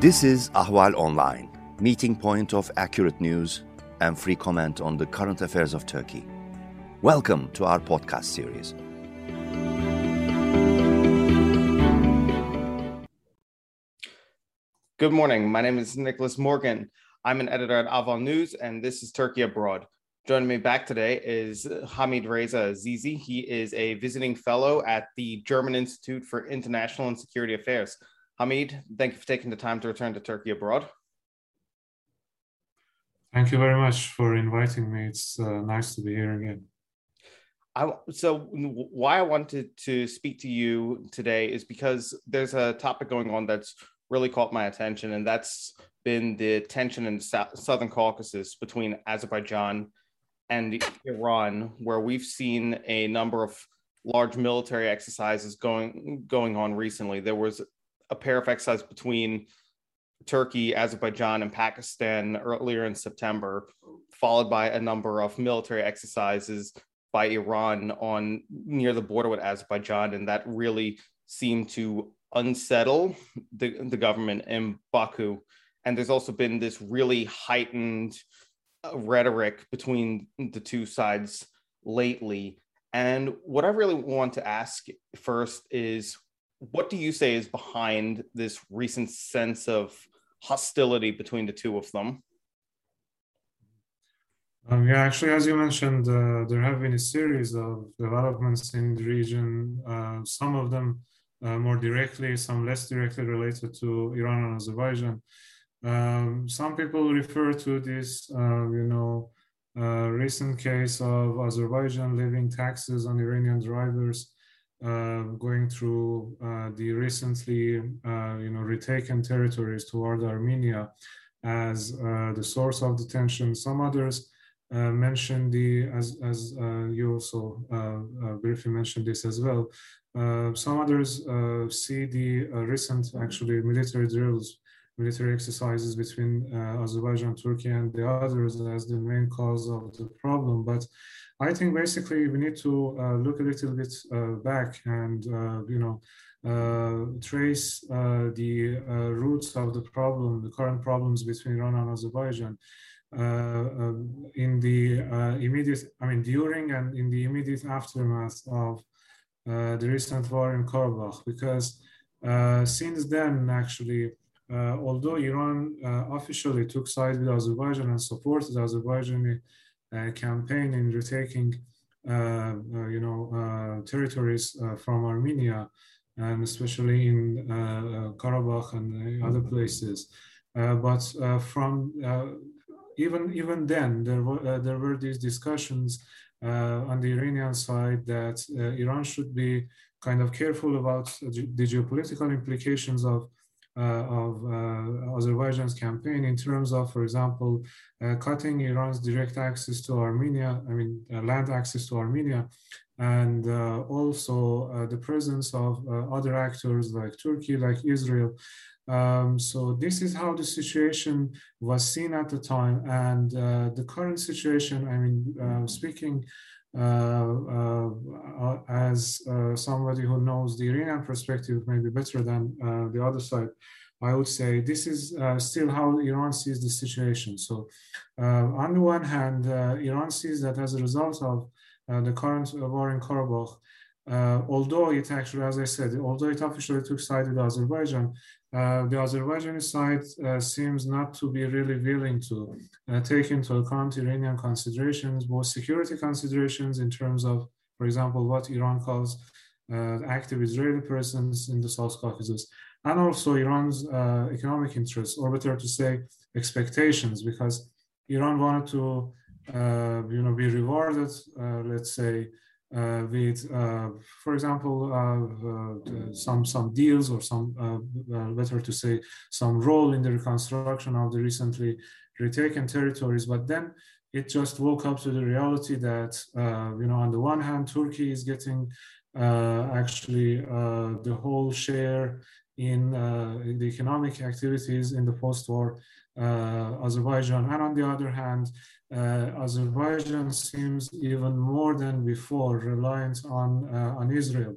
This is Ahval Online, meeting point of accurate news and free comment on the current affairs of Turkey. Welcome to our podcast series. Good morning. My name is Nicholas Morgan. I'm an editor at Ahval News, and this is Turkey Abroad. Joining me back today is Hamid Reza Azizi. He is a visiting fellow at the German Institute for International and Security Affairs. Hamid, thank you for taking the time to return to Turkey abroad. Thank you very much for inviting me. It's uh, nice to be here again. I, so why I wanted to speak to you today is because there's a topic going on that's really caught my attention, and that's been the tension in the southern Caucasus between Azerbaijan and Iran, where we've seen a number of large military exercises going going on recently. There was a pair of exercises between Turkey, Azerbaijan, and Pakistan earlier in September, followed by a number of military exercises by Iran on near the border with Azerbaijan, and that really seemed to unsettle the, the government in Baku. And there's also been this really heightened rhetoric between the two sides lately. And what I really want to ask first is what do you say is behind this recent sense of hostility between the two of them? Um, yeah, actually, as you mentioned, uh, there have been a series of developments in the region, uh, some of them uh, more directly, some less directly related to Iran and Azerbaijan. Um, some people refer to this, uh, you know, uh, recent case of Azerbaijan levying taxes on Iranian drivers going through uh, the recently uh, you know retaken territories toward Armenia as the source of the tension. Some others uh, mentioned the as as uh, you also uh, briefly mentioned this as well. some others see the recent actually military drills, military exercises between Azerbaijan, Turkey, and the others as the main cause of the problem. But I think basically we need to uh, look a little bit uh, back and uh, you know uh, trace uh, the roots of the problem, the current problems between Iran and Azerbaijan. In the immediate, I mean, during and in the immediate aftermath of the recent war in Karabakh, because since then, actually, although Iran officially took sides with Azerbaijan and supported Azerbaijani Uh, campaign in retaking, uh, uh, you know, uh, territories uh, from Armenia, and especially in uh, Karabakh and mm-hmm. other places. but from even even then, there were there were these discussions on the Iranian side that Iran should be kind of careful about the geopolitical implications of uh, of uh, Azerbaijan's campaign in terms of, for example, uh, cutting Iran's direct access to Armenia, I mean, land access to Armenia, and also the presence of other actors like Turkey, like Israel, um, so this is how the situation was seen at the time, and uh, the current situation. I mean, uh, speaking uh, uh, Uh, uh, uh, as uh, somebody who knows the Iranian perspective maybe better than the other side, I would say this is still how Iran sees the situation. So, on the one hand, Iran sees that as a result of the current war in Karabakh, uh, although it actually, as I said, although it officially took side with Azerbaijan, uh, the Azerbaijani side uh, seems not to be really willing to uh, take into account Iranian considerations, both security considerations in terms of, for example, what Iran calls uh, active Israeli presence in the South Caucasus, and also Iran's uh, economic interests, or better to say, expectations, because Iran wanted to, you know, be rewarded, let's say, uh, with, uh, for example, uh, some some deals or some better to say some role in the reconstruction of the recently retaken territories. But then it just woke up to the reality that you know on the one hand Turkey is getting actually the whole share in, in, the economic activities in the post-war uh, Azerbaijan, and on the other hand, uh, Azerbaijan seems even more than before reliant on, uh, on Israel.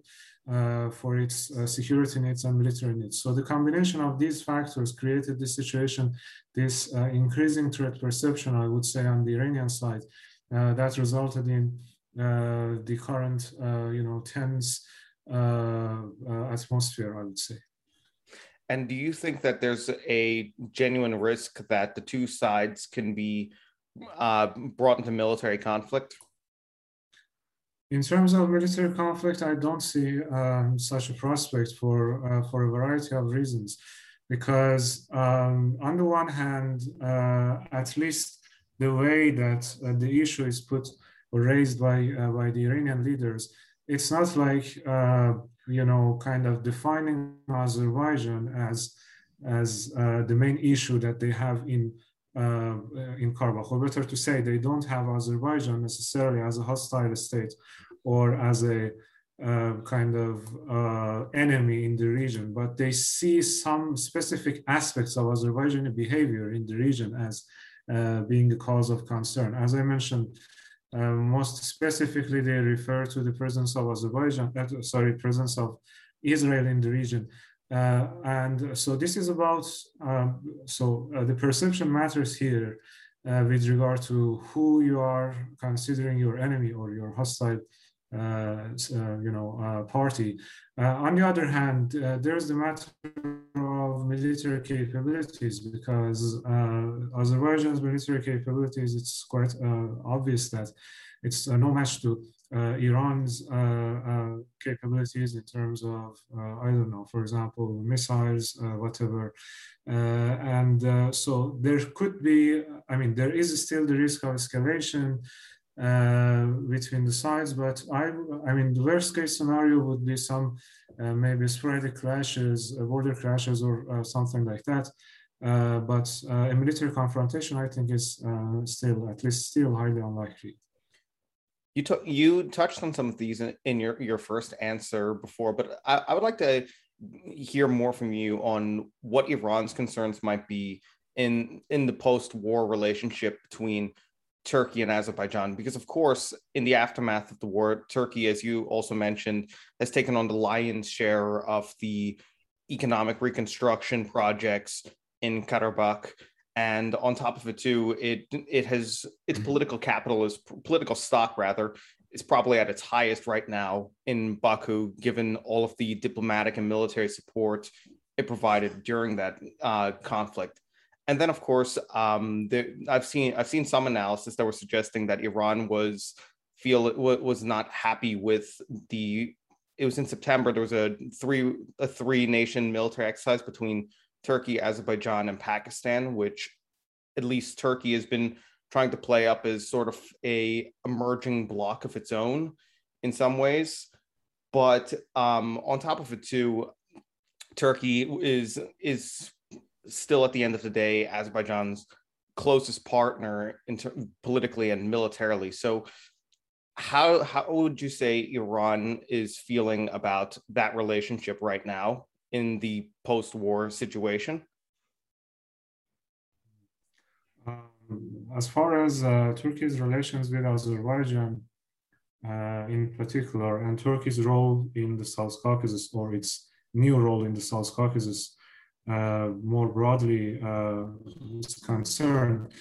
Uh, for its uh, security needs and military needs. So the combination of these factors created this situation, this uh, increasing threat perception, I would say, on the Iranian side, uh, that resulted in uh, the current, you know, tense atmosphere, I would say. And do you think that there's a genuine risk that the two sides can be brought into military conflict? In terms of military conflict, I don't see um, such a prospect for uh, for a variety of reasons, because um, on the one hand, uh, at least the way that uh, the issue is put or raised by uh, by the Iranian leaders, it's not like uh, you know kind of defining Azerbaijan as as uh, the main issue that they have in uh, in Karabakh, or better to say, they don't have Azerbaijan necessarily as a hostile state or as a uh, kind of uh, enemy in the region, but they see some specific aspects of Azerbaijani behavior in the region as uh, being a cause of concern. As I mentioned, uh, most specifically, they refer to the presence of Azerbaijan, sorry, presence of Israel in the region. Uh, and so this is about, um, so the perception matters here with regard to who you are considering your enemy or your hostile uh, uh, you know, uh, party. on the other hand, there's the matter of military capabilities because Azerbaijan's military capabilities, it's quite obvious that it's no match to uh, Iran's uh, uh, capabilities in terms of, I don't know, for example, missiles, whatever. and so there could be, I mean, there is still the risk of escalation uh, between the sides. But I, I mean, the worst case scenario would be some uh, maybe sporadic clashes, uh, border clashes, or uh, something like that. Uh, but uh, a military confrontation, I think, is still, at least, still highly unlikely. You t- you touched on some of these in, in your your first answer before, but I, I would like to hear more from you on what Iran's concerns might be in in the post-war relationship between Turkey and Azerbaijan, because of course, in the aftermath of the war, Turkey, as you also mentioned, has taken on the lion's share of the economic reconstruction projects in Karabakh. And on top of it, too, it it has its mm-hmm. political capital is political stock rather is probably at its highest right now in Baku, given all of the diplomatic and military support it provided during that uh, conflict and then of course um, there, i've seen i've seen some analysis that were suggesting that iran was feel it was not happy with the it was in september there was a three a three nation military exercise between turkey azerbaijan and pakistan which at least turkey has been trying to play up as sort of a emerging block of its own in some ways but um, on top of it too turkey is is still at the end of the day Azerbaijan's closest partner ter- politically and militarily. So how how would you say Iran is feeling about that relationship right now in the post-war situation? Um, as far as uh, Turkey's relations with Azerbaijan, uh, in particular, and Turkey's role in the South Caucasus or its new role in the South Caucasus, uh, more broadly uh, is concerned,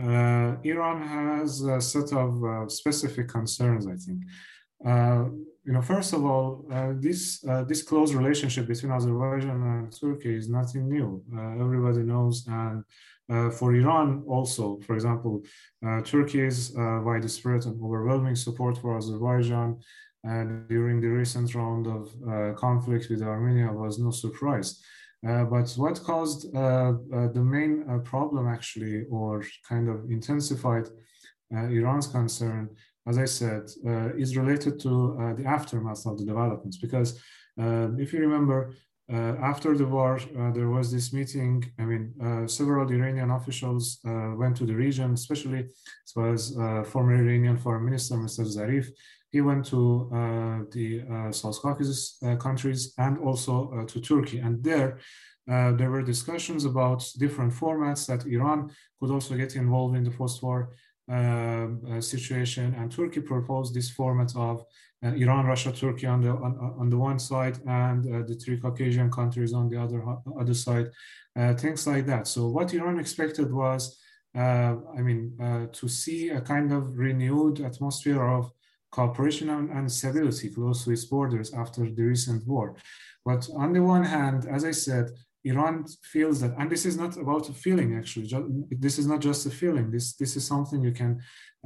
uh, Iran has a set of specific concerns, I think. You know, first of all, this this close relationship between Azerbaijan and Turkey is nothing new. everybody knows, and uh, for Iran, also, for example, uh, Turkey's uh, widespread and overwhelming support for Azerbaijan during the recent round of conflict with Armenia was no surprise. Uh, but what caused uh, uh, the main problem, actually, or kind of intensified Iran's concern, as I said, is related to the aftermath of the developments. Because if you remember, uh, after the war, uh, there was this meeting. I mean, uh, several Iranian officials went to the region, especially it was former Iranian Foreign Minister Mr. Zarif, he went to uh, the uh, South Caucasus uh, countries and also to Turkey. And there, there were discussions about different formats that Iran could also get involved in the post-war uh, situation, and Turkey proposed this format of uh, Iran, Russia, Turkey on the on, on the one side, and uh, the three Caucasian countries on the other other side, uh, things like that. So what Iran expected was, uh, I mean, uh, to see a kind of renewed atmosphere of cooperation and, and stability close to its borders after the recent war. But on the one hand, as I said, Iran feels that, and this is not about a feeling actually. This is not just a feeling. This this is something you can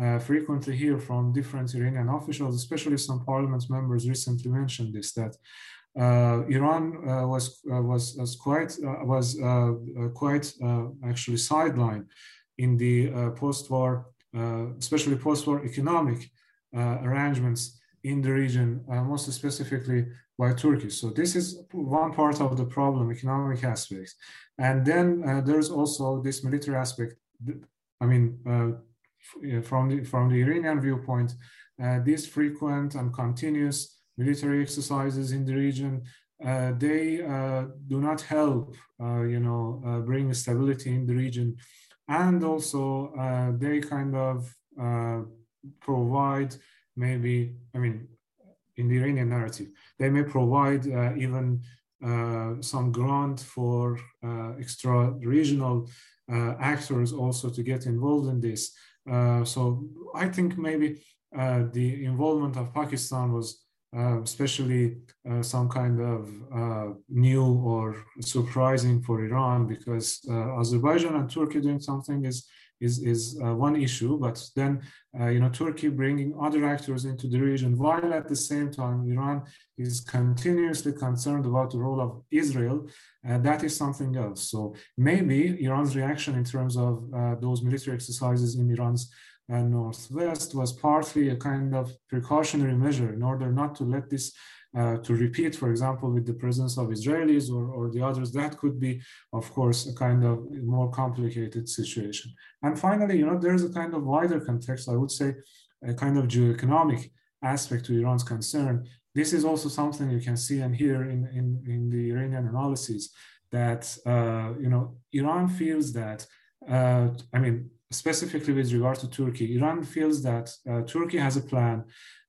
uh, frequently hear from different Iranian officials, especially some parliament members recently mentioned this that uh, Iran uh, was, uh, was was quite uh, was uh, quite actually sidelined in the post-war, especially post-war economic arrangements in the region, most specifically by Turkey. So this is one part of the problem, economic aspects, and then there's also this military aspect. I mean, from the from the Iranian viewpoint, these frequent and continuous military exercises in the region, uh, they uh, do not help, uh, you know, uh, bring stability in the region. And also uh, they kind of uh, provide maybe, I mean, in the Iranian narrative, they may provide even some grant for extra regional actors also to get involved in this. so I think maybe the involvement of Pakistan was uh, especially uh, some kind of uh, new or surprising for Iran because uh, Azerbaijan and Turkey doing something is is is uh, one issue, but then uh, you know Turkey bringing other actors into the region while at the same time Iran is continuously concerned about the role of Israel, and that is something else. So maybe Iran's reaction in terms of those military exercises in Iran's and Northwest was partly a kind of precautionary measure in order not to let this uh, to repeat, for example, with the presence of Israelis or, or the others, that could be, of course, a kind of more complicated situation. And finally, you know, there's a kind of wider context, I would say, a kind of geoeconomic aspect to Iran's concern. This is also something you can see and hear in, in, in the Iranian analyses that, uh, you know, Iran feels that, uh, I mean, specifically with regard to Turkey, Iran feels that uh, Turkey has a plan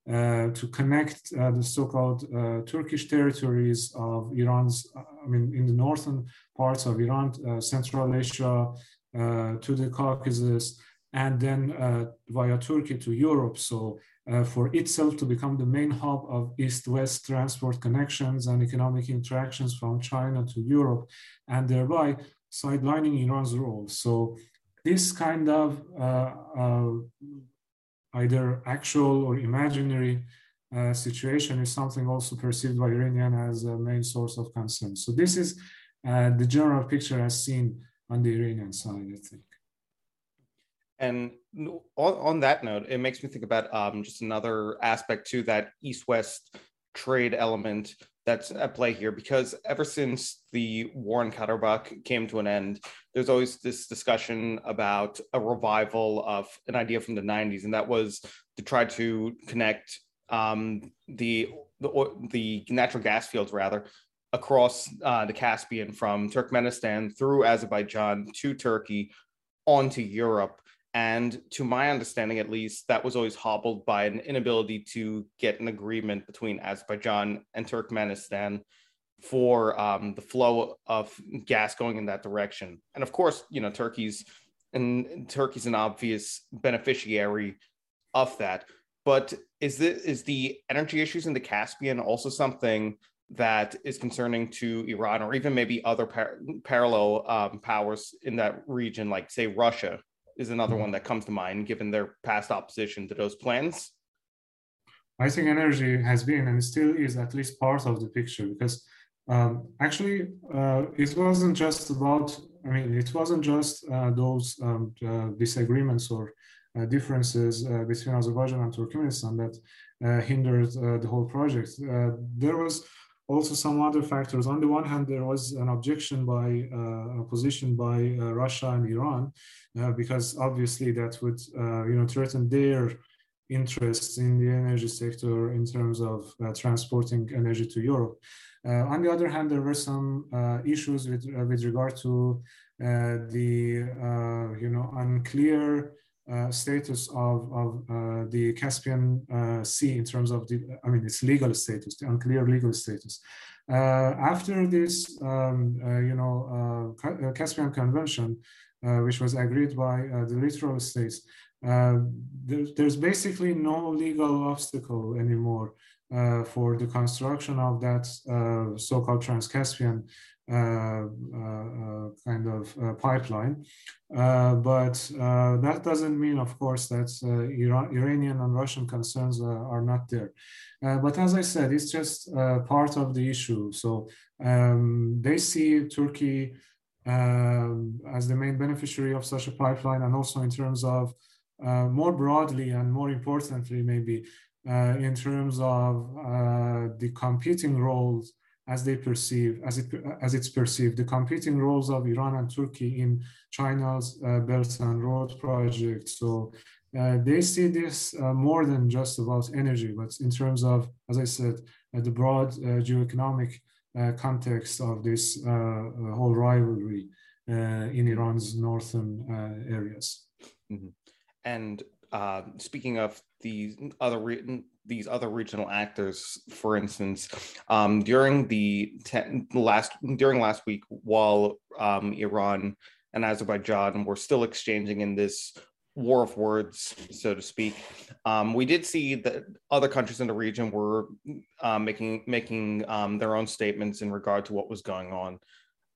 to connect uh, the so-called uh, Turkish territories of Iran's, I mean, in the northern parts of Iran, uh, Central Asia, uh, to the Caucasus, and then via Turkey to Europe. So for itself to become the main hub of east-west transport connections and economic interactions from China to Europe, and thereby sidelining Iran's role. So this kind of uh, uh, either actual or imaginary uh, situation is something also perceived by Iranian as a main source of concern. So this is uh, the general picture as seen on the Iranian side, I think. And on, that note, it makes me think about um, just another aspect to that East-West trade element that's at play here because ever since the war in Karabakh came to an end, there's always this discussion about a revival of an idea from the 90s, and that was to try to connect um, the, the, the natural gas fields rather across uh, the Caspian from Turkmenistan through Azerbaijan to Turkey onto Europe. And to my understanding, at least, that was always hobbled by an inability to get an agreement between Azerbaijan and Turkmenistan for um, the flow of gas going in that direction. And of course, you know, Turkey's and Turkey's an obvious beneficiary of that. But is the is the energy issues in the Caspian also something that is concerning to Iran or even maybe other par- parallel um, powers in that region, like say Russia? Is another one that comes to mind given their past opposition to those plans. I think energy has been and still is at least part of the picture because um, actually uh, it wasn't just about, I mean, it wasn't just uh, those um, uh, disagreements or uh, differences uh, between Azerbaijan and Turkmenistan that uh, hindered the whole project. there was also some other factors. On the one hand, there was an objection by uh, opposition by uh, Russia and Iran, uh, because obviously that would uh, you know threaten their interests in the energy sector in terms of uh, transporting energy to Europe. Uh, on the other hand, there were some issues with with regard to the you know unclear status of, of uh, the Caspian uh, Sea in terms of the, I mean, its legal status, the unclear legal status. Uh, after this, um, uh, you know, uh, Caspian Convention, which was agreed by the littoral states, there, there's basically no legal obstacle anymore for the construction of that so-called Trans-Caspian uh, uh, kind of uh, pipeline. but that doesn't mean, of course, that Iran, Iranian and Russian concerns are not there. but as I said, it's just part of the issue. So um, they see Turkey um, as the main beneficiary of such a pipeline, and also in terms of uh, more broadly and more importantly, maybe uh, in terms of uh, the competing roles as they perceive, as it as it's perceived, the competing roles of Iran and Turkey in China's uh, Belt and Road project. So uh, they see this uh, more than just about energy, but in terms of, as I said, uh, the broad uh, geoeconomic uh, context of this whole rivalry in Iran's northern areas. Mm-hmm. And speaking of these other these other regional actors, for instance, um, during the ten, last during last week, while um, Iran and Azerbaijan were still exchanging in this war of words, so to speak, um, we did see that other countries in the region were uh, making making um, their own statements in regard to what was going on.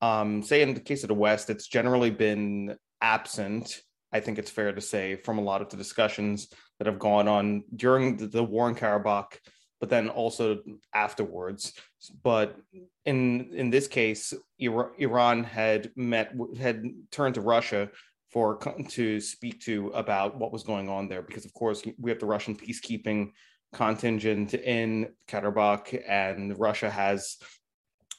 Um, say in the case of the West, it's generally been absent I think it's fair to say, from a lot of the discussions that have gone on during the, the war in Karabakh, but then also afterwards. But in in this case, Iran had met had turned to Russia for to speak to about what was going on there, because of course we have the Russian peacekeeping contingent in Karabakh, and Russia has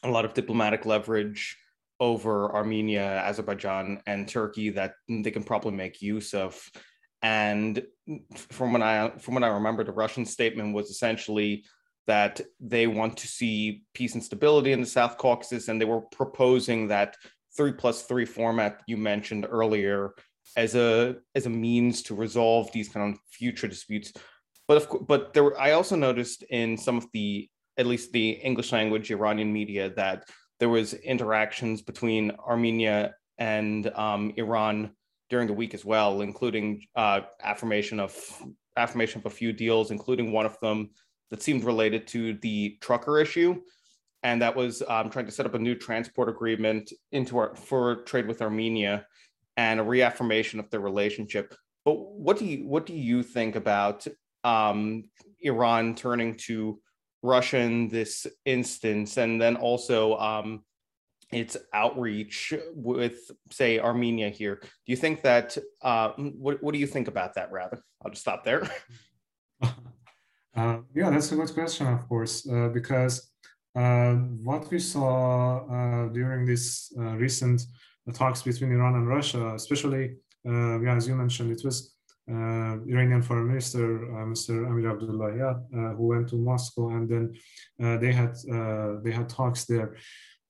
a lot of diplomatic leverage over Armenia, Azerbaijan, and Turkey that they can probably make use of. And from when I from what I remember, the Russian statement was essentially that they want to see peace and stability in the South Caucasus, and they were proposing that three plus three format you mentioned earlier as a as a means to resolve these kind of future disputes. But of but there I also noticed in some of the at least the English language Iranian media that there was interactions between Armenia and um, Iran during the week as well, including uh, affirmation of affirmation of a few deals, including one of them that seemed related to the trucker issue, and that was um, trying to set up a new transport agreement into our for trade with Armenia, and a reaffirmation of their relationship. But what do you what do you think about um, Iran turning to Russia in this instance, and then also um, its outreach with, say, Armenia here. Do you think that? Uh, what, what do you think about that? Rather, I'll just stop there. uh, yeah, that's a good question, of course, uh, because uh, what we saw uh, during this uh, recent talks between Iran and Russia, especially, yeah, as you mentioned, it was uh, Iranian Foreign Minister uh, Mr. Amir Abdullahian, uh, who went to Moscow, and then they had they had talks there.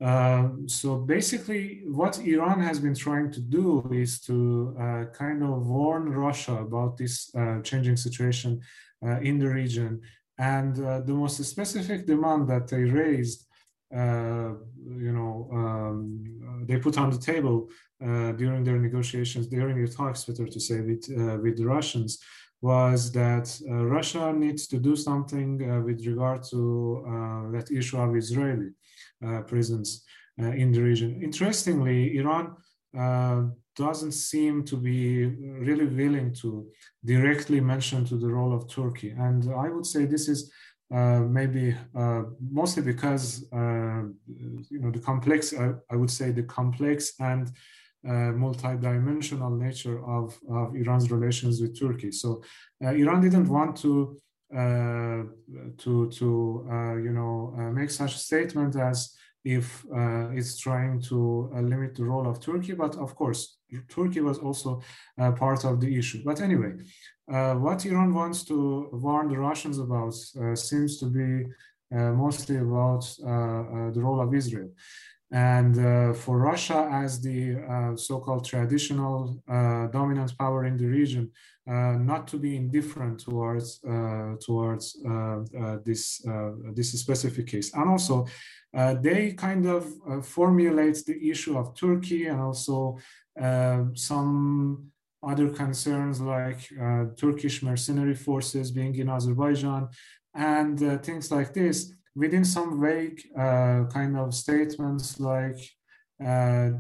Um, so basically, what Iran has been trying to do is to uh, kind of warn Russia about this uh, changing situation uh, in the region. And the most specific demand that they raised, you know, um, they put on the table uh, during their negotiations, during their talks, better to say, with, uh, with the Russians, was that uh, Russia needs to do something with regard to that issue of Israeli presence in the region. Interestingly, Iran doesn't seem to be really willing to directly mention to the role of Turkey. And I would say this is uh, maybe uh, mostly because uh, you know the complex I would say the complex and uh, multi-dimensional nature of, of Iran's relations with Turkey. So uh, Iran didn't want to to to you know make such a statement as if it's trying to limit the role of Turkey, but of course Turkey was also part of the issue. But anyway, what Iran wants to warn the Russians about seems to be mostly about the role of Israel. And uh, for Russia, as the uh, so called traditional uh, dominant power in the region, uh, not to be indifferent towards, uh, towards uh, this, this specific case. And also, they kind of formulate the issue of Turkey and also some other concerns like Turkish mercenary forces being in Azerbaijan and things like this within some vague uh, kind of statements like uh,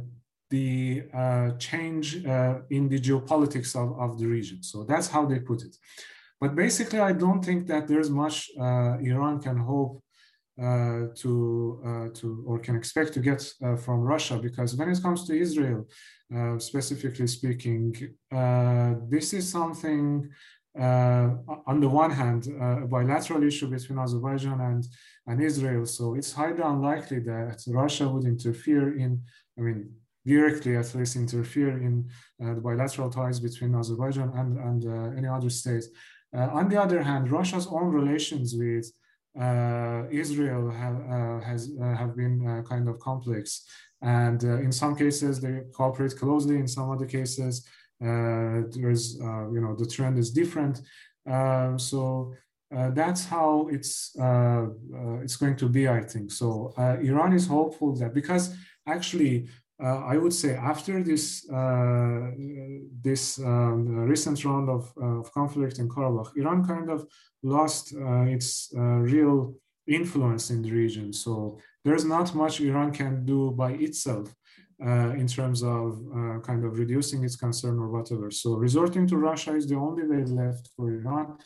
the uh, change uh, in the geopolitics of, of the region. So that's how they put it. But basically, I don't think that there's much uh, Iran can hope uh, to to or can expect to get from Russia because when it comes to Israel, specifically speaking, this is something uh, on the one hand, uh, a bilateral issue between Azerbaijan and, and Israel. So it's highly unlikely that Russia would interfere in, I mean, directly at least interfere in uh, the bilateral ties between Azerbaijan and, and uh, any other state. Uh, on the other hand, Russia's own relations with uh, Uh, Israel have, uh, has, uh, have been kind of complex. And in some cases, they cooperate closely. In some other cases, uh, there's, uh, you know, the trend is different. Um, uh, so that's how it's it's going to be, I think. So Iran is hopeful that because actually uh, I would say after this uh, this um, recent round of, uh, of conflict in Karabakh, Iran kind of lost its real influence in the region. So there's not much Iran can do by itself uh, in terms of uh, kind of reducing its concern or whatever. So resorting to Russia is the only way left for Iran,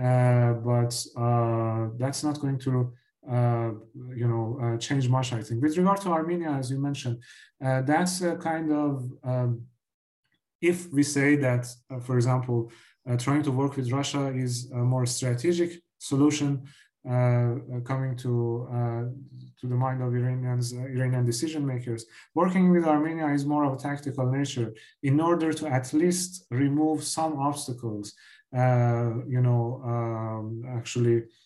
uh, but uh, that's not going to, uh, you know, uh, change much. I think. With regard to Armenia, as you mentioned, that's a kind of um, if we say that, for example, trying to work with Russia is a more strategic solution uh, coming to uh, to the mind of Iranians, uh, Iranian decision makers. Working with Armenia is more of a tactical nature in order to at least remove some obstacles, you know, um, actually uh, uh,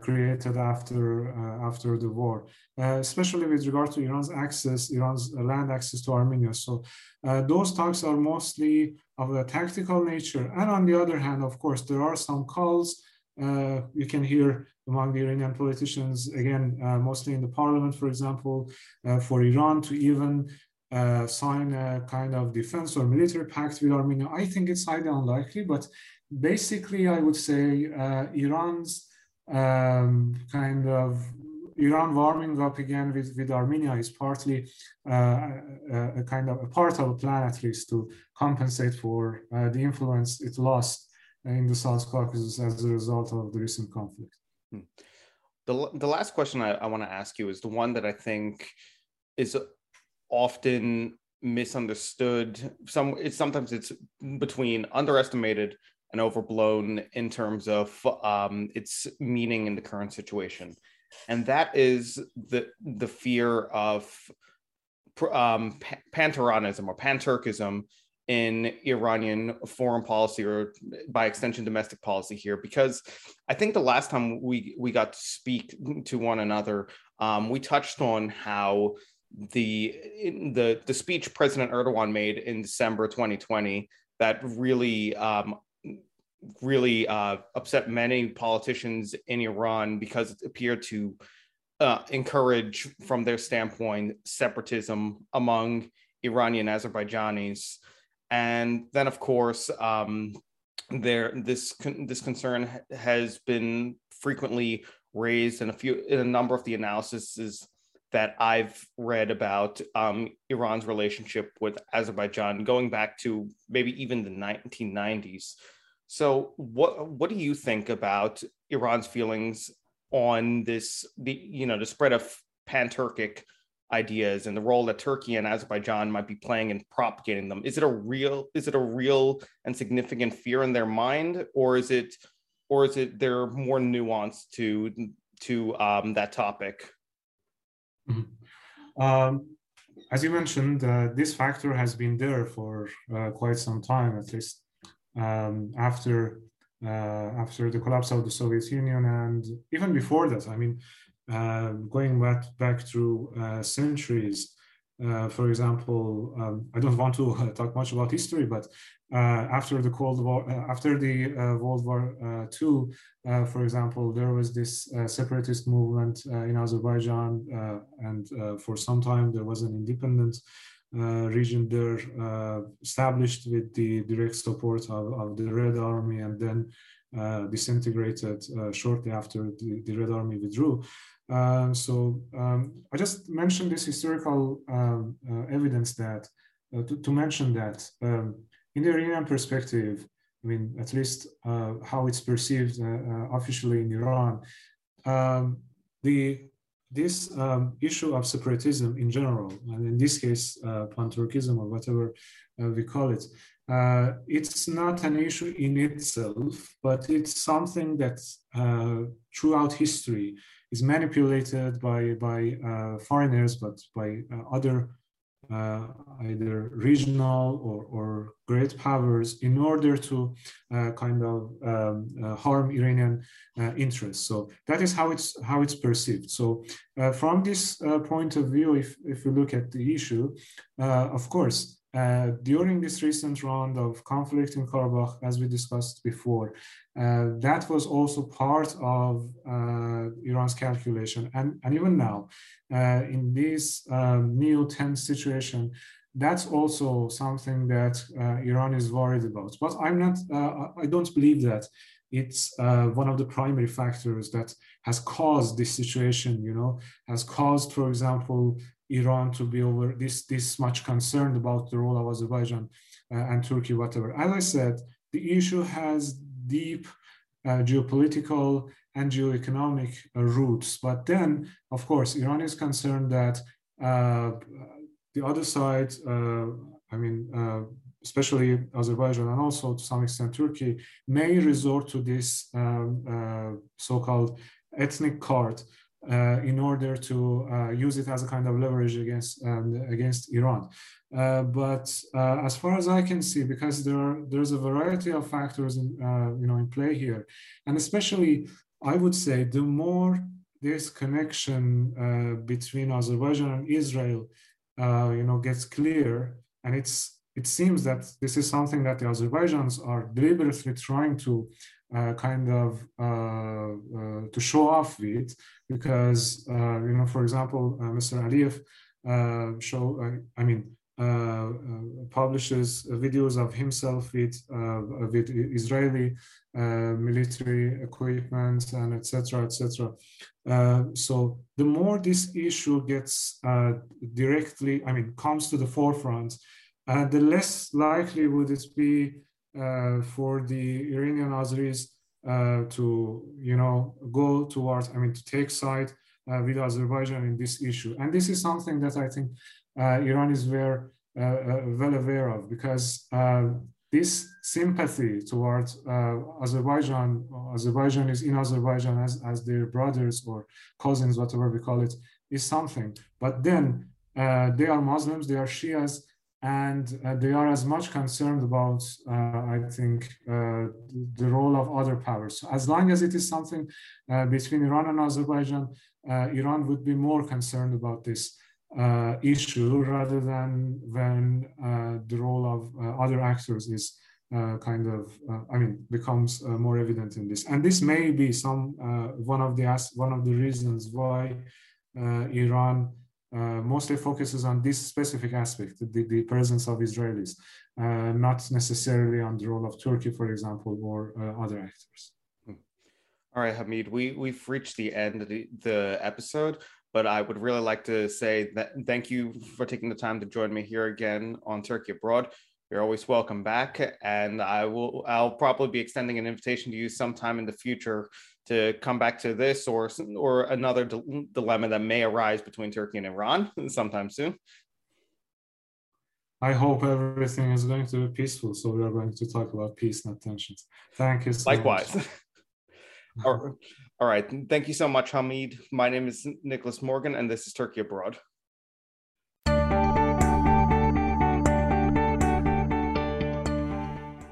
created after uh, after the war, especially with regard to Iran's access, Iran's land access to Armenia. So those talks are mostly of a tactical nature. And on the other hand, of course, there are some calls uh, you can hear among the Iranian politicians, again, uh, mostly in the parliament, for example, uh, for Iran to even uh, sign a kind of defense or military pact with Armenia. I think it's highly unlikely, but basically, I would say uh, Iran's um, kind of Iran warming up again with, with Armenia is partly uh, a, a, kind of a part of a plan, at least, to compensate for the influence it lost in the South Caucasus as a result of the recent conflict. Hmm. The, the last question I, I want to ask you is the one that I think is often misunderstood. Some it's sometimes it's between underestimated and overblown in terms of um, its meaning in the current situation, and that is the the fear of um, or pan-Turkism in Iranian foreign policy or by extension domestic policy here because I think the last time we we got to speak to one another um, we touched on how the the the speech President Erdogan made in December 2020 that really um, really uh, upset many politicians in Iran because it appeared to uh, encourage from their standpoint separatism among Iranian Azerbaijanis and then of course um, there this this concern has been frequently raised in a few in a number of the analyses that I've read about um, Iran's relationship with Azerbaijan going back to maybe even the 1990s. So what what do you think about Iran's feelings on this the you know the spread of pan-Turkic ideas and the role that Turkey and Azerbaijan might be playing in propagating them. Is it a real is it a real and significant fear in their mind, or is it or is it there more nuance to to um, that topic? Mm-hmm. Um, as you mentioned, uh, this factor has been there for uh, quite some time, at least um, after uh, after the collapse of the Soviet Union, and even before that. I mean, uh, going back back through uh, centuries. Uh, for example, um, I don't want to uh, talk much about history, but uh, after the Cold War, after the World War II, for example, there was this separatist movement in Azerbaijan, and for some time there was an independent region there established with the direct support of, of the Red Army, and then uh, disintegrated uh, shortly after the, the, Red Army withdrew. Uh, so um, I just mentioned this historical um, evidence that to, to, mention that um, in the Iranian perspective, I mean, at least how it's perceived officially in Iran, um, the this um, issue of separatism in general, and in this case, uh, pan-Turkism or whatever uh, we call it, uh, it's not an issue in itself, but it's something that uh, throughout history is manipulated by, by uh, foreigners, but by uh, other uh, either regional or, or great powers in order to uh, kind of um, harm Iranian interests. So that is how it's how it's perceived. So from this point of view, if, if we look at the issue, of course, uh, during this recent round of conflict in Karabakh, as we discussed before, uh, that was also part of uh, Iran's calculation. And, and even now, uh, in this um, new tense situation, that's also something that uh, Iran is worried about. But I'm not, I don't believe that it's one of the primary factors that has caused this situation, you know, has caused, for example, Iran to be over this this much concerned about the role of Azerbaijan uh, and Turkey, whatever. As I said, the issue has deep uh, geopolitical and geoeconomic uh, roots. But then, of course, Iran is concerned that uh, the other side, uh, I mean, uh, especially Azerbaijan and also to some extent Turkey, may resort to this um, so-called ethnic card uh, in order to uh, use it as a kind of leverage against um, against Iran. Uh, but uh, as far as I can see, because there are, there's a variety of factors in, uh, you know in play here, and especially I would say the more this connection between Azerbaijan and Israel, you know, gets clear, and it's it seems that this is something that the Azerbaijanis are deliberately trying to uh, kind of uh, uh, to show off with because you know for example Mr. Aliyev show I mean uh, publishes videos of himself with uh, with Israeli uh, military equipment and etc. etc. so the more this issue gets directly, I mean, comes to the forefront, the less likely would it be uh, for the Iranian Azeris uh, to, you know, go towards, I mean, to take side uh, with Azerbaijan in this issue. And this is something that I think Iran is very well aware of because this sympathy towards uh, Azerbaijan, Azerbaijan is in Azerbaijan as, as their brothers or cousins, whatever we call it, is something. But then uh, they are Muslims, they are Shias, and uh, they are as much concerned about, uh, I think, uh, the role of other powers. So as long as it is something uh, between Iran and Azerbaijan, uh, Iran would be more concerned about this uh, issue rather than when the role of other actors is kind of, I mean, becomes more evident in this. And this may be some one of the one of the reasons why Iran uh, mostly focuses on this specific aspect, the, the presence of Israelis, uh, not necessarily on the role of Turkey, for example, or uh, other actors. Hmm. All right, Hamid, we, we've reached the end of the, the episode, but I would really like to say that thank you for taking the time to join me here again on Turkey Abroad. You're always welcome back, and I will. I'll probably be extending an invitation to you sometime in the future to come back to this or or another dilemma that may arise between Turkey and Iran sometime soon. I hope everything is going to be peaceful. So we are going to talk about peace, not tensions. Thank you. So Likewise. all right. Thank you so much, Hamid. My name is Nicholas Morgan, and this is Turkey Abroad.